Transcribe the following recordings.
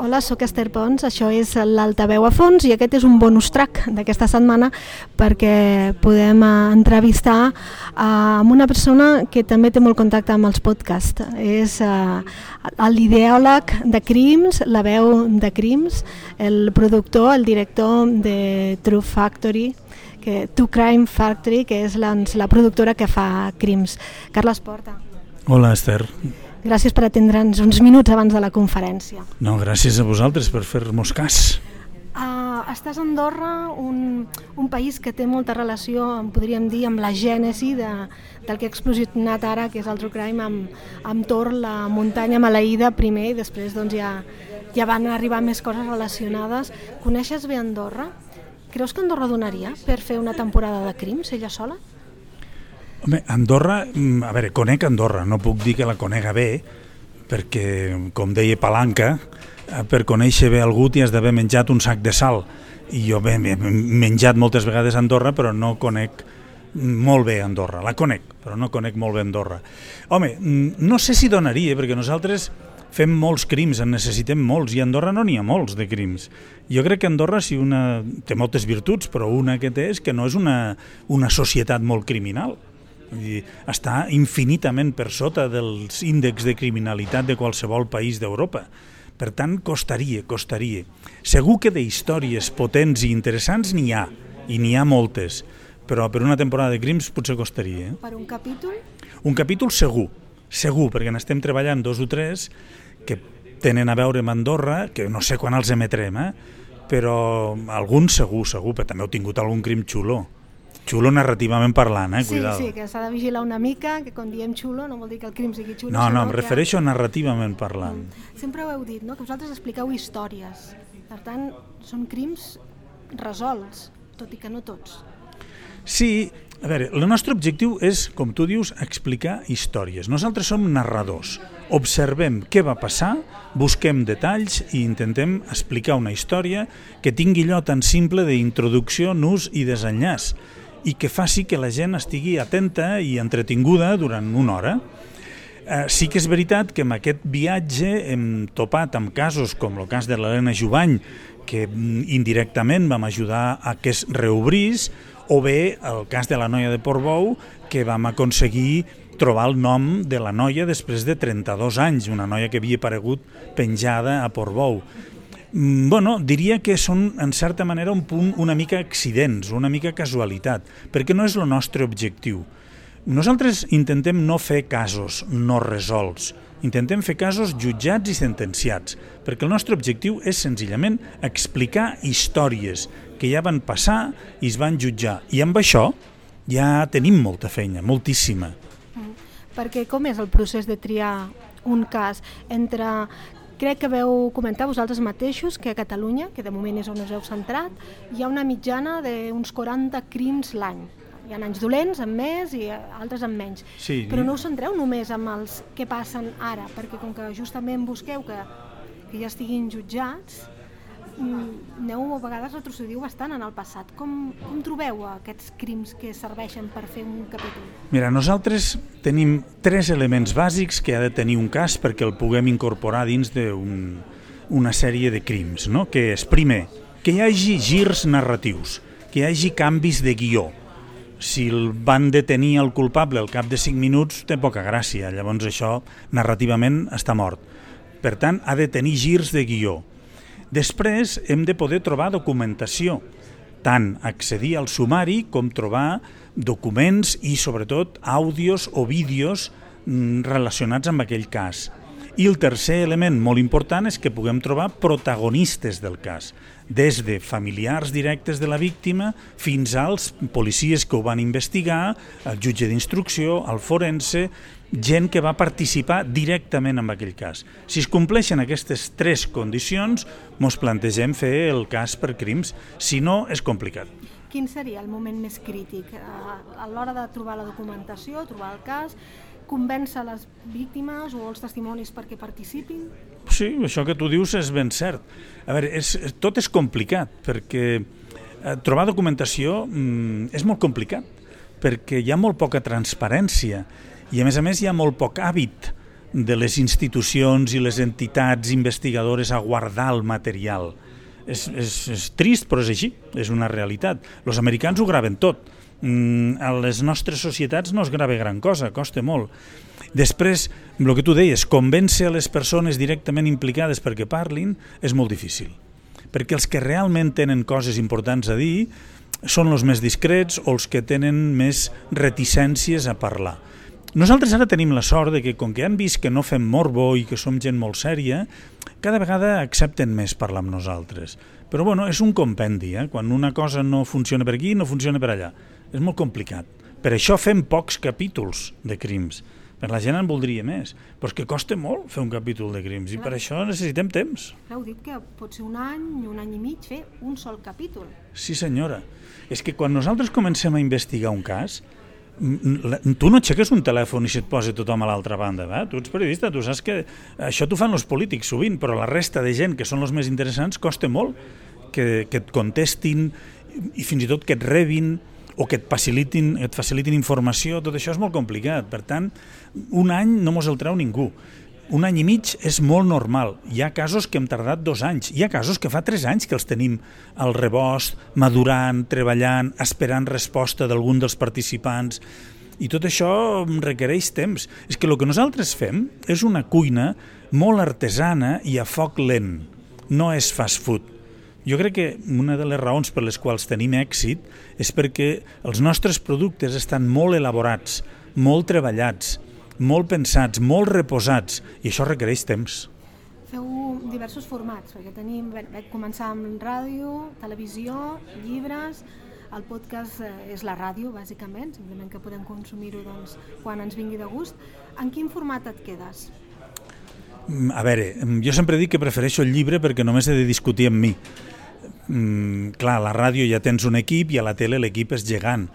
Hola, sóc Esther Pons, això és l'Altaveu a fons i aquest és un bonus track d'aquesta setmana perquè podem eh, entrevistar eh, amb una persona que també té molt contacte amb els podcasts. És eh, l'ideòleg de Crims, la veu de Crims, el productor, el director de True Factory, que, True Crime Factory, que és la, la productora que fa Crims. Carles Porta. Hola, Esther. Gràcies per atendre'ns uns minuts abans de la conferència. No, gràcies a vosaltres per fer-nos cas. Uh, estàs a Andorra, un, un país que té molta relació, podríem dir, amb la gènesi de, del que ha explosionat ara, que és el True Crime, amb, amb Tor, la muntanya maleïda primer, i després doncs, ja, ja van arribar més coses relacionades. Coneixes bé Andorra? Creus que Andorra donaria per fer una temporada de crims, ella sola? Home, Andorra, mm, a veure, conec Andorra, no puc dir que la conega bé, perquè, com deia Palanca, eh, per conèixer bé algú t'hi has d'haver menjat un sac de sal. I jo bé, he menjat moltes vegades Andorra, però no conec molt bé Andorra. La conec, però no conec molt bé Andorra. Home, mm, no sé si donaria, perquè nosaltres fem molts crims, en necessitem molts, i a Andorra no n'hi ha molts de crims. Jo crec que Andorra si una, té moltes virtuts, però una que té és que no és una, una societat molt criminal dir, està infinitament per sota dels índexs de criminalitat de qualsevol país d'Europa. Per tant, costaria, costaria. Segur que d'històries potents i interessants n'hi ha, i n'hi ha moltes, però per una temporada de crims potser costaria. Eh? Per un capítol? Un capítol segur, segur, perquè n'estem treballant dos o tres que tenen a veure amb Andorra, que no sé quan els emetrem, eh? però alguns segur, segur, però també heu tingut algun crim xulo. Xulo narrativament parlant, eh? Sí, Cuidado. sí, que s'ha de vigilar una mica, que quan diem xulo no vol dir que el crim sigui xulo. No, no, em que... refereixo a narrativament parlant. Mm. Sempre ho heu dit, no? que vosaltres expliqueu històries. Per tant, són crims resolts, tot i que no tots. Sí, a veure, el nostre objectiu és, com tu dius, explicar històries. Nosaltres som narradors. Observem què va passar, busquem detalls i intentem explicar una història que tingui allò tan simple d'introducció, nus i desenllaç i que faci que la gent estigui atenta i entretinguda durant una hora. Eh, sí que és veritat que en aquest viatge hem topat amb casos com el cas de l'Helena Jubany, que mm, indirectament vam ajudar a que es reobrís, o bé el cas de la noia de Portbou, que vam aconseguir trobar el nom de la noia després de 32 anys, una noia que havia aparegut penjada a Portbou. Mm, bueno, diria que són, en certa manera, un punt una mica accidents, una mica casualitat, perquè no és el nostre objectiu. Nosaltres intentem no fer casos no resolts, intentem fer casos jutjats i sentenciats, perquè el nostre objectiu és senzillament explicar històries que ja van passar i es van jutjar. I amb això ja tenim molta feina, moltíssima. Mm. Perquè com és el procés de triar un cas entre Crec que veu comentar vosaltres mateixos que a Catalunya, que de moment és on us heu centrat, hi ha una mitjana d'uns 40 crims l'any. Hi ha anys dolents, amb més, i altres amb menys. Sí. Però no us centreu només amb els que passen ara, perquè com que justament busqueu que, que ja estiguin jutjats, a vegades retrocediu bastant en el passat. Com, com trobeu aquests crims que serveixen per fer un capítol? Mira, nosaltres tenim tres elements bàsics que ha de tenir un cas perquè el puguem incorporar dins d'una un, sèrie de crims, no? que és, primer, que hi hagi girs narratius, que hi hagi canvis de guió. Si el van detenir el culpable al cap de 5 minuts, té poca gràcia, llavors això narrativament està mort. Per tant, ha de tenir girs de guió Després hem de poder trobar documentació, tant accedir al sumari com trobar documents i sobretot àudios o vídeos mm, relacionats amb aquell cas. I el tercer element molt important és que puguem trobar protagonistes del cas, des de familiars directes de la víctima fins als policies que ho van investigar, el jutge d'instrucció, el forense, gent que va participar directament en aquell cas. Si es compleixen aquestes tres condicions, ens plantegem fer el cas per crims, si no és complicat. Quin seria el moment més crític? A l'hora de trobar la documentació, trobar el cas, convèncer les víctimes o els testimonis perquè participin? Sí, això que tu dius és ben cert. A veure, és, tot és complicat, perquè eh, trobar documentació mm, és molt complicat, perquè hi ha molt poca transparència i a més a més hi ha molt poc hàbit de les institucions i les entitats investigadores a guardar el material. És, és, és trist, però és així, és una realitat. Els americans ho graven tot. Mm, a les nostres societats no es grava gran cosa, costa molt. Després, el que tu deies, convèncer a les persones directament implicades perquè parlin és molt difícil. Perquè els que realment tenen coses importants a dir són els més discrets o els que tenen més reticències a parlar. Nosaltres ara tenim la sort de que, com que han vist que no fem morbo i que som gent molt sèria, cada vegada accepten més parlar amb nosaltres. Però bueno, és un compendi, eh? quan una cosa no funciona per aquí, no funciona per allà. És molt complicat. Per això fem pocs capítols de crims. Per la gent en voldria més, però és que costa molt fer un capítol de crims i per això necessitem temps. Heu dit que pot ser un any, un any i mig fer un sol capítol. Sí senyora, és que quan nosaltres comencem a investigar un cas, tu no aixeques un telèfon i se't posa tothom a l'altra banda, va? tu ets periodista, tu saps que això t'ho fan els polítics sovint, però la resta de gent que són els més interessants costa molt que, que et contestin i fins i tot que et rebin o que et facilitin, et facilitin informació, tot això és molt complicat. Per tant, un any no mos el treu ningú un any i mig és molt normal. Hi ha casos que hem tardat dos anys. Hi ha casos que fa tres anys que els tenim al rebost, madurant, treballant, esperant resposta d'algun dels participants. I tot això requereix temps. És que el que nosaltres fem és una cuina molt artesana i a foc lent. No és fast food. Jo crec que una de les raons per les quals tenim èxit és perquè els nostres productes estan molt elaborats, molt treballats, molt pensats, molt reposats, i això requereix temps. Feu diversos formats, perquè tenim, vam començar amb ràdio, televisió, llibres, el podcast eh, és la ràdio, bàsicament, simplement que podem consumir-ho doncs, quan ens vingui de gust. En quin format et quedes? Mm, a veure, mm, jo sempre dic que prefereixo el llibre perquè només he de discutir amb mi. Mm, clar, a la ràdio ja tens un equip i a la tele l'equip és gegant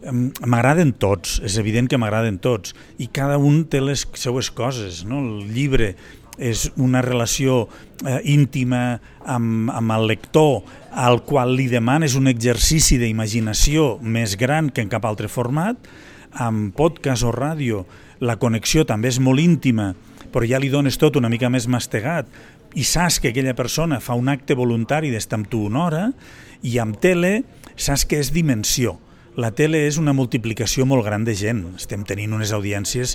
M'agraden tots, és evident que m'agraden tots, i cada un té les seues coses. No? El llibre és una relació eh, íntima amb, amb el lector, al qual li demanes un exercici d'imaginació més gran que en cap altre format. Amb podcast o ràdio la connexió també és molt íntima, però ja li dones tot una mica més mastegat i saps que aquella persona fa un acte voluntari d'estar amb tu una hora i amb tele saps que és dimensió la tele és una multiplicació molt gran de gent. Estem tenint unes audiències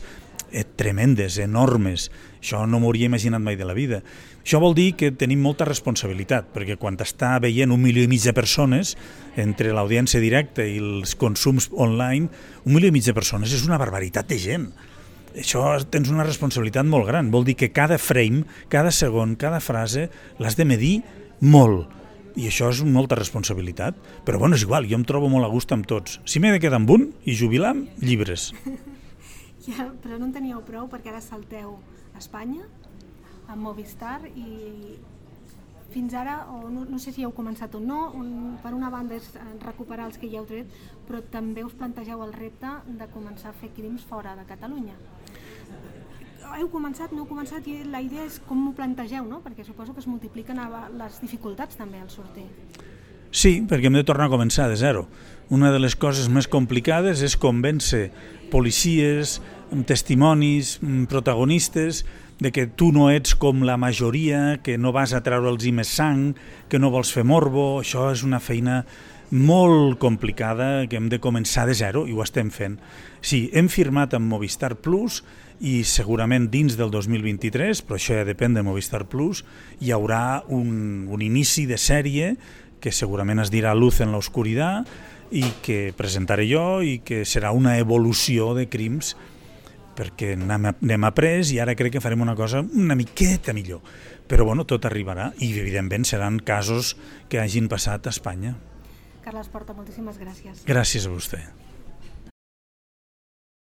eh, tremendes, enormes. Això no m'ho hauria imaginat mai de la vida. Això vol dir que tenim molta responsabilitat, perquè quan està veient un milió i mig de persones, entre l'audiència directa i els consums online, un milió i mig de persones és una barbaritat de gent. Això tens una responsabilitat molt gran. Vol dir que cada frame, cada segon, cada frase, l'has de medir molt i això és molta responsabilitat, però bueno, és igual, jo em trobo molt a gust amb tots. Si m'he de quedar amb un i jubilar, llibres. ja, però no en teníeu prou perquè ara salteu a Espanya, amb Movistar, i fins ara, o no, no sé si heu començat o no, un, per una banda és recuperar els que ja heu tret, però també us plantegeu el repte de començar a fer crims fora de Catalunya heu començat, no heu començat i la idea és com m'ho plantegeu, no? perquè suposo que es multipliquen les dificultats també al sortir. Sí, perquè hem de tornar a començar de zero. Una de les coses més complicades és convèncer policies, testimonis, protagonistes, de que tu no ets com la majoria, que no vas a treure'ls més sang, que no vols fer morbo, això és una feina molt complicada que hem de començar de zero i ho estem fent. Sí, hem firmat amb Movistar Plus i segurament dins del 2023, però això ja depèn de Movistar Plus, hi haurà un, un inici de sèrie que segurament es dirà Luz en l'oscuritat i que presentaré jo i que serà una evolució de crims perquè n'hem après i ara crec que farem una cosa una miqueta millor. Però bueno, tot arribarà i evidentment seran casos que hagin passat a Espanya. Carles Porta, moltíssimes gràcies. Gràcies a vostè.